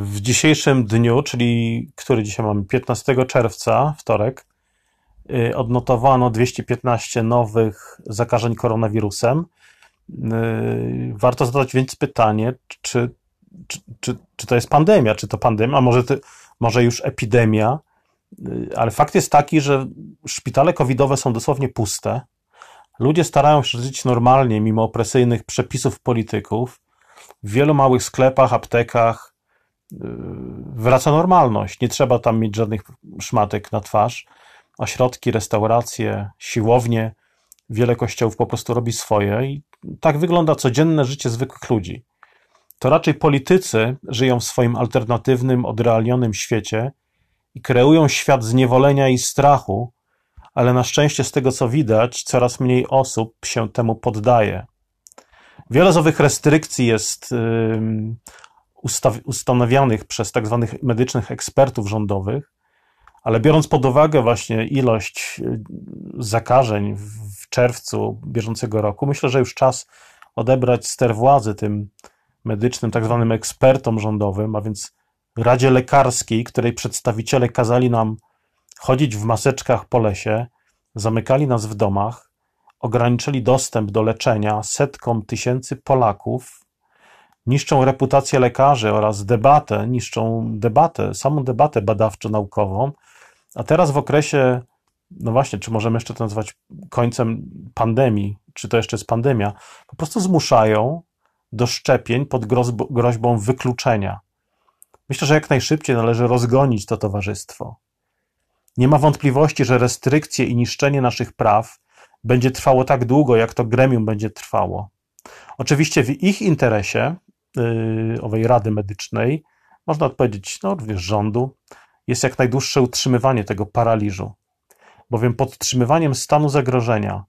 w dzisiejszym dniu, czyli który dzisiaj mamy 15 czerwca, wtorek, y, odnotowano 215 nowych zakażeń koronawirusem. Y, warto zadać więc pytanie, czy, czy, czy, czy to jest pandemia, czy to pandemia, a może, może już epidemia, y, ale fakt jest taki, że szpitale covidowe są dosłownie puste. Ludzie starają się żyć normalnie, mimo opresyjnych przepisów polityków. W wielu małych sklepach, aptekach, wraca normalność. Nie trzeba tam mieć żadnych szmatek na twarz. Ośrodki, restauracje, siłownie, wiele kościołów po prostu robi swoje i tak wygląda codzienne życie zwykłych ludzi. To raczej politycy żyją w swoim alternatywnym, odrealnionym świecie i kreują świat zniewolenia i strachu, ale na szczęście z tego co widać, coraz mniej osób się temu poddaje. Wiele z owych restrykcji jest ustanawianych przez tak zwanych medycznych ekspertów rządowych, ale biorąc pod uwagę właśnie ilość y, zakażeń w czerwcu bieżącego roku, myślę, że już czas odebrać ster władzy tym medycznym, tak zwanym ekspertom rządowym, a więc Radzie Lekarskiej, której przedstawiciele kazali nam chodzić w maseczkach po lesie, zamykali nas w domach, ograniczyli dostęp do leczenia setkom tysięcy Polaków niszczą reputację lekarzy oraz debatę, niszczą debatę, samą debatę badawczo-naukową, a teraz w okresie, no właśnie, czy możemy jeszcze to nazwać końcem pandemii, czy to jeszcze jest pandemia, po prostu zmuszają do szczepień pod groźbą wykluczenia. Myślę, że jak najszybciej należy rozgonić to towarzystwo. Nie ma wątpliwości, że restrykcje i niszczenie naszych praw będzie trwało tak długo, jak to gremium będzie trwało. Oczywiście w ich interesie owej Rady Medycznej, można odpowiedzieć, no wiesz, rządu, jest jak najdłuższe utrzymywanie tego paraliżu. Bowiem podtrzymywaniem stanu zagrożenia,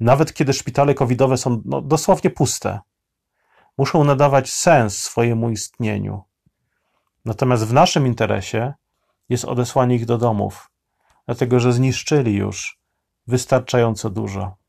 nawet kiedy szpitale covidowe są no, dosłownie puste, muszą nadawać sens swojemu istnieniu. Natomiast w naszym interesie jest odesłanie ich do domów, dlatego że zniszczyli już wystarczająco dużo.